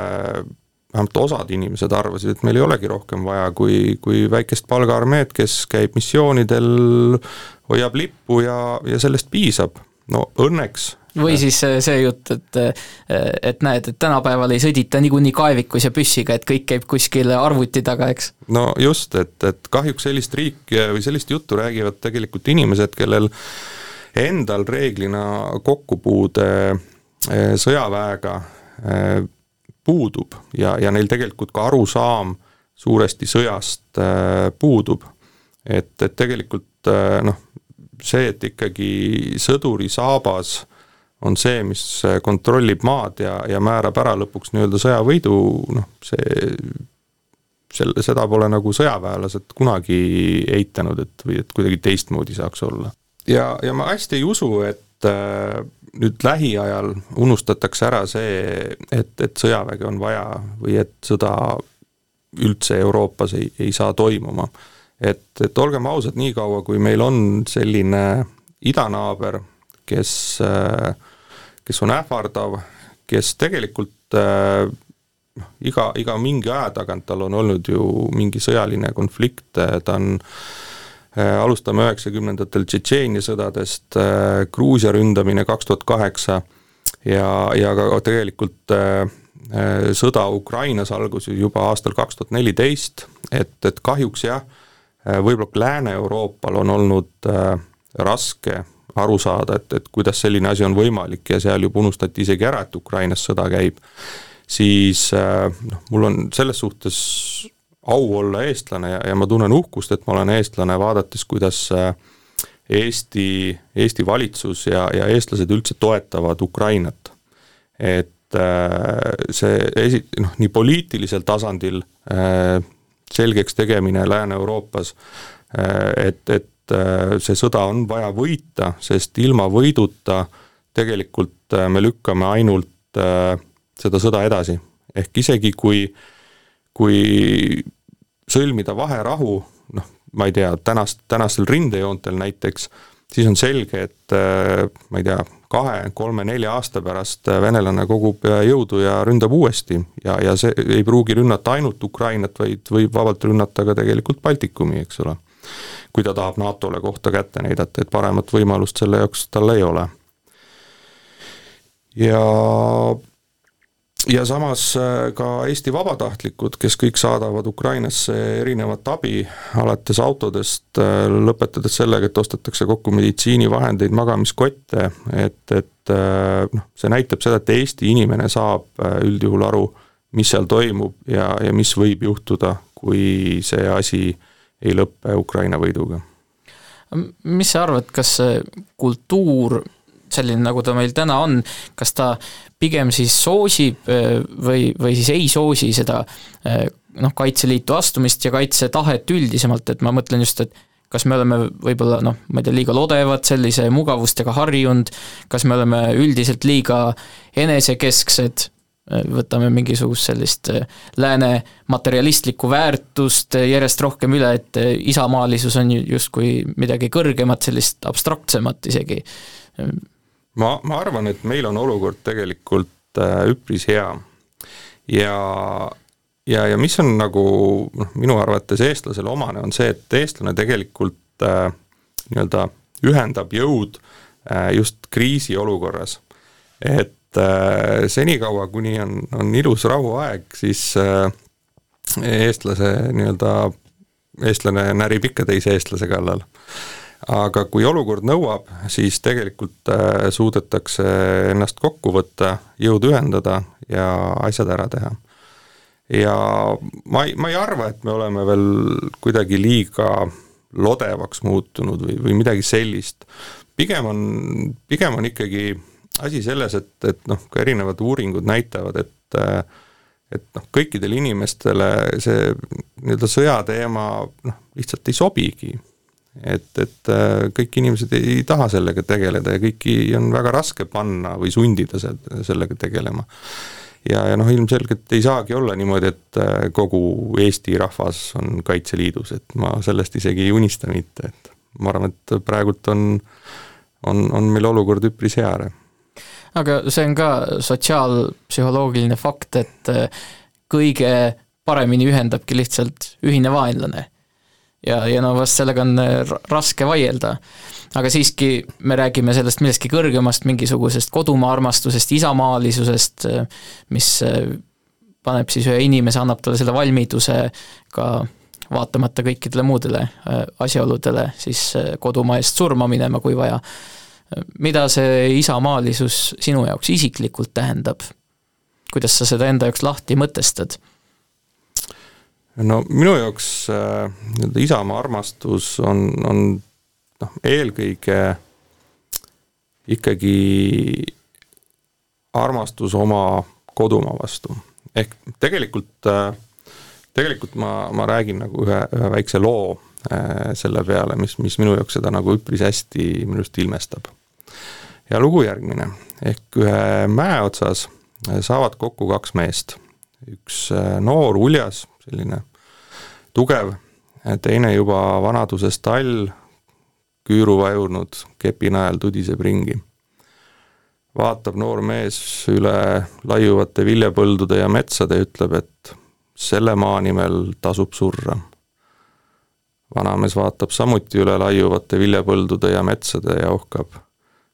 [SPEAKER 3] vähemalt osad inimesed arvasid, et meil ei olegi rohkem vaja kui, kui väikest palgaarmeed, kes käib missioonidel, hoiab lippu ja, ja sellest piisab. no õnneks
[SPEAKER 2] või siis see jutt, et et näed, et tänapäeval ei sõdita niikuinii kaevikus ja püssiga, et kõik käib kuskil arvuti taga, eks?
[SPEAKER 3] no just, et, et kahjuks sellist riiki või sellist juttu räägivad tegelikult inimesed, kellel endal reeglina kokkupuude eh, sõjaväega eh, puudub ja, ja neil tegelikult ka arusaam suuresti sõjast äh, puudub. et, et tegelikult äh, noh, see, et ikkagi sõduri saabas on see, mis kontrollib maad ja, ja määrab ära lõpuks nii-öelda sõjavõidu, noh see, selle, seda pole nagu sõjaväelased kunagi eitanud, et või et kuidagi teistmoodi saaks olla. ja, ja ma hästi ei usu, et äh, nüüd lähiajal unustatakse ära see, et, et sõjaväge on vaja või et sõda üldse Euroopas ei, ei saa toimuma. et, et olgem ausad, niikaua kui meil on selline idanaaber, kes, äh, kes on ähvardav, kes tegelikult äh, noh, iga, iga mingi aja tagant tal on olnud ju mingi sõjaline konflikt, ta on äh, alustame üheksakümnendatel Tšetšeenia sõdadest, Gruusia ründamine kaks tuhat kaheksa ja, ja ka tegelikult sõda Ukrainas algus ju juba aastal kaks tuhat neliteist, et, et kahjuks jah, võib-olla Lääne-Euroopal on olnud raske aru saada, et, et kuidas selline asi on võimalik ja seal juba unustati isegi ära, et Ukrainas sõda käib, siis äh, noh, mul on selles suhtes au olla eestlane ja, ja ma tunnen uhkust, et ma olen eestlane, vaadates, kuidas äh, Eesti, Eesti valitsus ja, ja eestlased üldse toetavad Ukrainat. et äh, see esi-, noh, nii poliitilisel tasandil selgeks tegemine Lääne-Euroopas, et, et Äh, see sõda on vaja võita, sest ilma võiduta tegelikult äh, me lükkame ainult äh, seda sõda edasi. ehk isegi kui, kui sõlmida vaherahu, noh, ma ei tea, tänast, tänastel rindejoontel näiteks, siis on selge, et ma ei tea, kahe, kolme, nelja aasta pärast venelane kogub jõudu ja ründab uuesti ja, ja see ei pruugi rünnata ainult Ukrainat, vaid võib vabalt rünnata ka tegelikult Baltikumi, eks ole kui ta tahab NATO-le kohta kätte näidata, et paremat võimalust selle jaoks tal ei ole. ja ja samas äh, ka Eesti vabatahtlikud, kes kõik saadavad Ukrainasse erinevat abi, alates autodest, äh, lõpetades sellega, et ostetakse kokku meditsiinivahendeid, magamiskotte, et, et äh, noh, see näitab seda, et Eesti inimene saab üldjuhul aru, mis seal toimub ja, ja mis võib juhtuda, kui see asi ei lõpe Ukraina võiduga.
[SPEAKER 2] mis sa arvad, kas see kultuur, selline, nagu ta meil täna on, kas ta pigem siis soosib äh, või, või siis ei soosi seda äh, noh, Kaitseliitu astumist ja kaitsetahet üldisemalt, et ma mõtlen just, et kas me oleme võib-olla noh, ma ei tea, liiga lodevad, sellise mugavustega harjunud, kas me oleme üldiselt liiga enesekesksed, võtame mingisugust sellist äh, lääne materialistlikku väärtust äh, järjest rohkem üle, et äh, isamaalisus on justkui midagi kõrgemat, sellist abstraktsemat isegi.
[SPEAKER 3] Ma, ma arvan, et meil on olukord tegelikult üpris hea ja ja, ja mis on nagu noh, minu arvates eestlasele omane, on see, et eestlane tegelikult äh, nii-öelda ühendab jõud äh, just kriisiolukorras. et äh, senikaua, kuni on, on ilus rahuaeg, siis äh, eestlase nii-öelda, eestlane närib ikka teise eestlase kallal. Aga kui olukord nõuab, siis tegelikult äh, suudetakse ennast kokku võtta, jõud ühendada ja asjad ära teha. ja ma ei, ma ei arva, et me oleme veel kuidagi liiga lodevaks muutunud või, või midagi sellist. pigem on, pigem on ikkagi asi selles, et, et noh, ka erinevad uuringud näitavad, et et noh, kõikidele inimestele see nii-öelda sõjateema noh, lihtsalt ei sobigi. Et, et kõik inimesed ei taha sellega tegeleda ja kõiki on väga raske panna või sundida sellega tegelema. ja, ja noh, ilmselgelt ei saagi olla niimoodi, et kogu Eesti rahvas on Kaitseliidus, et ma sellest isegi ei unista mitte, et ma arvan, et praegult on, on, on meil olukord üpris hea
[SPEAKER 2] aga see on ka sotsiaalpsühholoogiline fakt, et äh, kõige paremini ühendabki lihtsalt ühine vaenlane. Ja, ja no vast sellega on äh, raske vaielda. aga siiski me räägime sellest millestki kõrgemast, mingisugusest kodumaa armastusest, isamaalisusest, äh, mis paneb siis ühe inimese, annab talle selle valmiduse ka vaatamata kõikidele muudele asjaoludele siis kodumaa eest surma minema, kui vaja mida see isamaalisus sinu jaoks isiklikult tähendab? kuidas sa seda enda jaoks lahti mõtestad?
[SPEAKER 3] No minu jaoks äh, nii-öelda isamaa armastus on, on noh, eelkõige ikkagi armastus oma kodumaa vastu. ehk tegelikult äh, tegelikult ma, ma räägin nagu ühe, ühe väikse loo äh, selle peale, mis, mis minu jaoks seda nagu üpris hästi minu arust ilmestab. ja lugu järgmine, ehk ühe mäe otsas saavad kokku kaks meest. üks noor, uljas, selline tugev, teine juba vanaduses tall, küüru vajunud, kepinajal tudiseb ringi vaatab noor mees üle laiuvate viljapõldude ja metsade ütleb, et selle maa nimel tasub surra. vanamees vaatab samuti üle laiuvate viljapõldude ja metsade ja ohkab,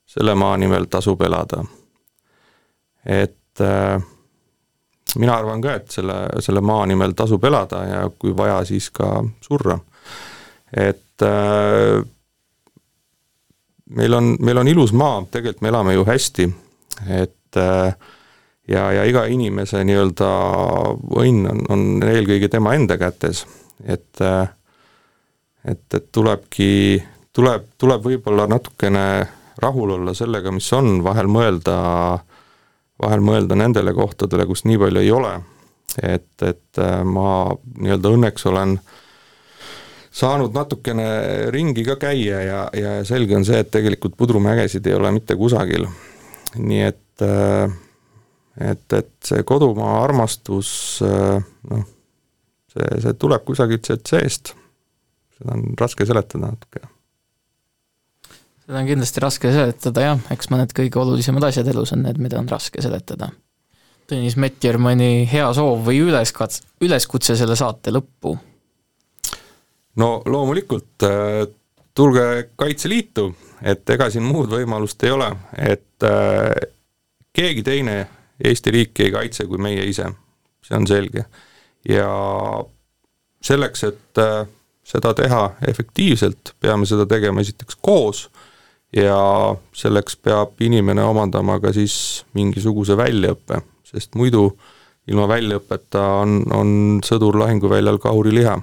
[SPEAKER 3] selle maa nimel tasub elada. et äh, mina arvan ka, et selle, selle maa nimel tasub elada ja kui vaja, siis ka surra. et äh, meil on, meil on ilus maa, tegelikult me elame ju hästi, et äh, ja, ja iga inimese nii-öelda õnn on, on eelkõige tema enda kätes, et äh, et, et tulebki, tuleb, tuleb võib-olla natukene rahul olla sellega, mis on, vahel mõelda, vahel mõelda nendele kohtadele, kus nii palju ei ole. et, et äh, ma nii-öelda õnneks olen saanud natukene ringi ka käia ja, ja selge on see, et tegelikult pudrumägesid ei ole mitte kusagil. nii et äh, et, et see kodumaa armastus noh, see, see tuleb kusagilt sealt seest. seda on raske seletada natuke.
[SPEAKER 2] Seda on kindlasti raske seletada jah, eks mõned kõige olulisemad asjad elus on need, mida on raske seletada. Tõnis Metjer, mõni hea soov või üleskats-, üleskutse selle saate lõppu?
[SPEAKER 3] no loomulikult äh, tulge Kaitseliitu, et ega siin muud võimalust ei ole, et äh, keegi teine Eesti riiki ei kaitse kui meie ise, see on selge. ja selleks, et äh, seda teha efektiivselt, peame seda tegema esiteks koos ja selleks peab inimene omandama ka siis mingisuguse väljaõppe, sest muidu ilma väljaõppeta on, on sõdur lahinguväljal kauriliha.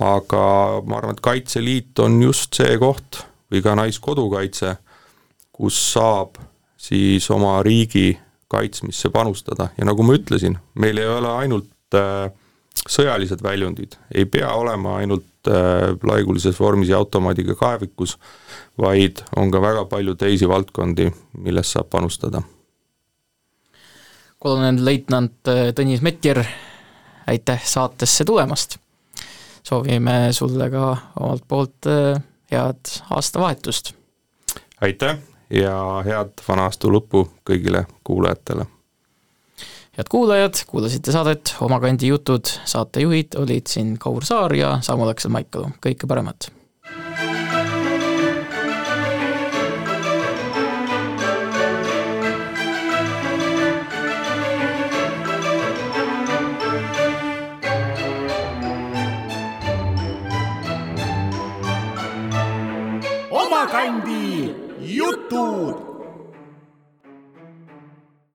[SPEAKER 3] aga ma arvan, et Kaitseliit on just see koht või ka Naiskodukaitse, kus saab siis oma riigi kaitsmisse panustada ja nagu ma ütlesin, meil ei ole ainult äh, sõjalised väljundid, ei pea olema ainult äh, laigulises vormis ja automaadiga kaevikus, vaid on ka väga palju teisi valdkondi, milles saab panustada.
[SPEAKER 2] kolonelleitnant äh, Tõnis Metjer, aitäh saatesse tulemast! soovime sulle ka omalt poolt äh, head aastavahetust!
[SPEAKER 3] aitäh ja head vana aasta lõppu kõigile kuulajatele!
[SPEAKER 2] Head kuulajad, kuulasite saadet Oma kandi jutud, saatejuhid olid siin Kaur Saar ja Samu Laksel Maikalu, kõike paremat!
[SPEAKER 5] Oma kandi jutud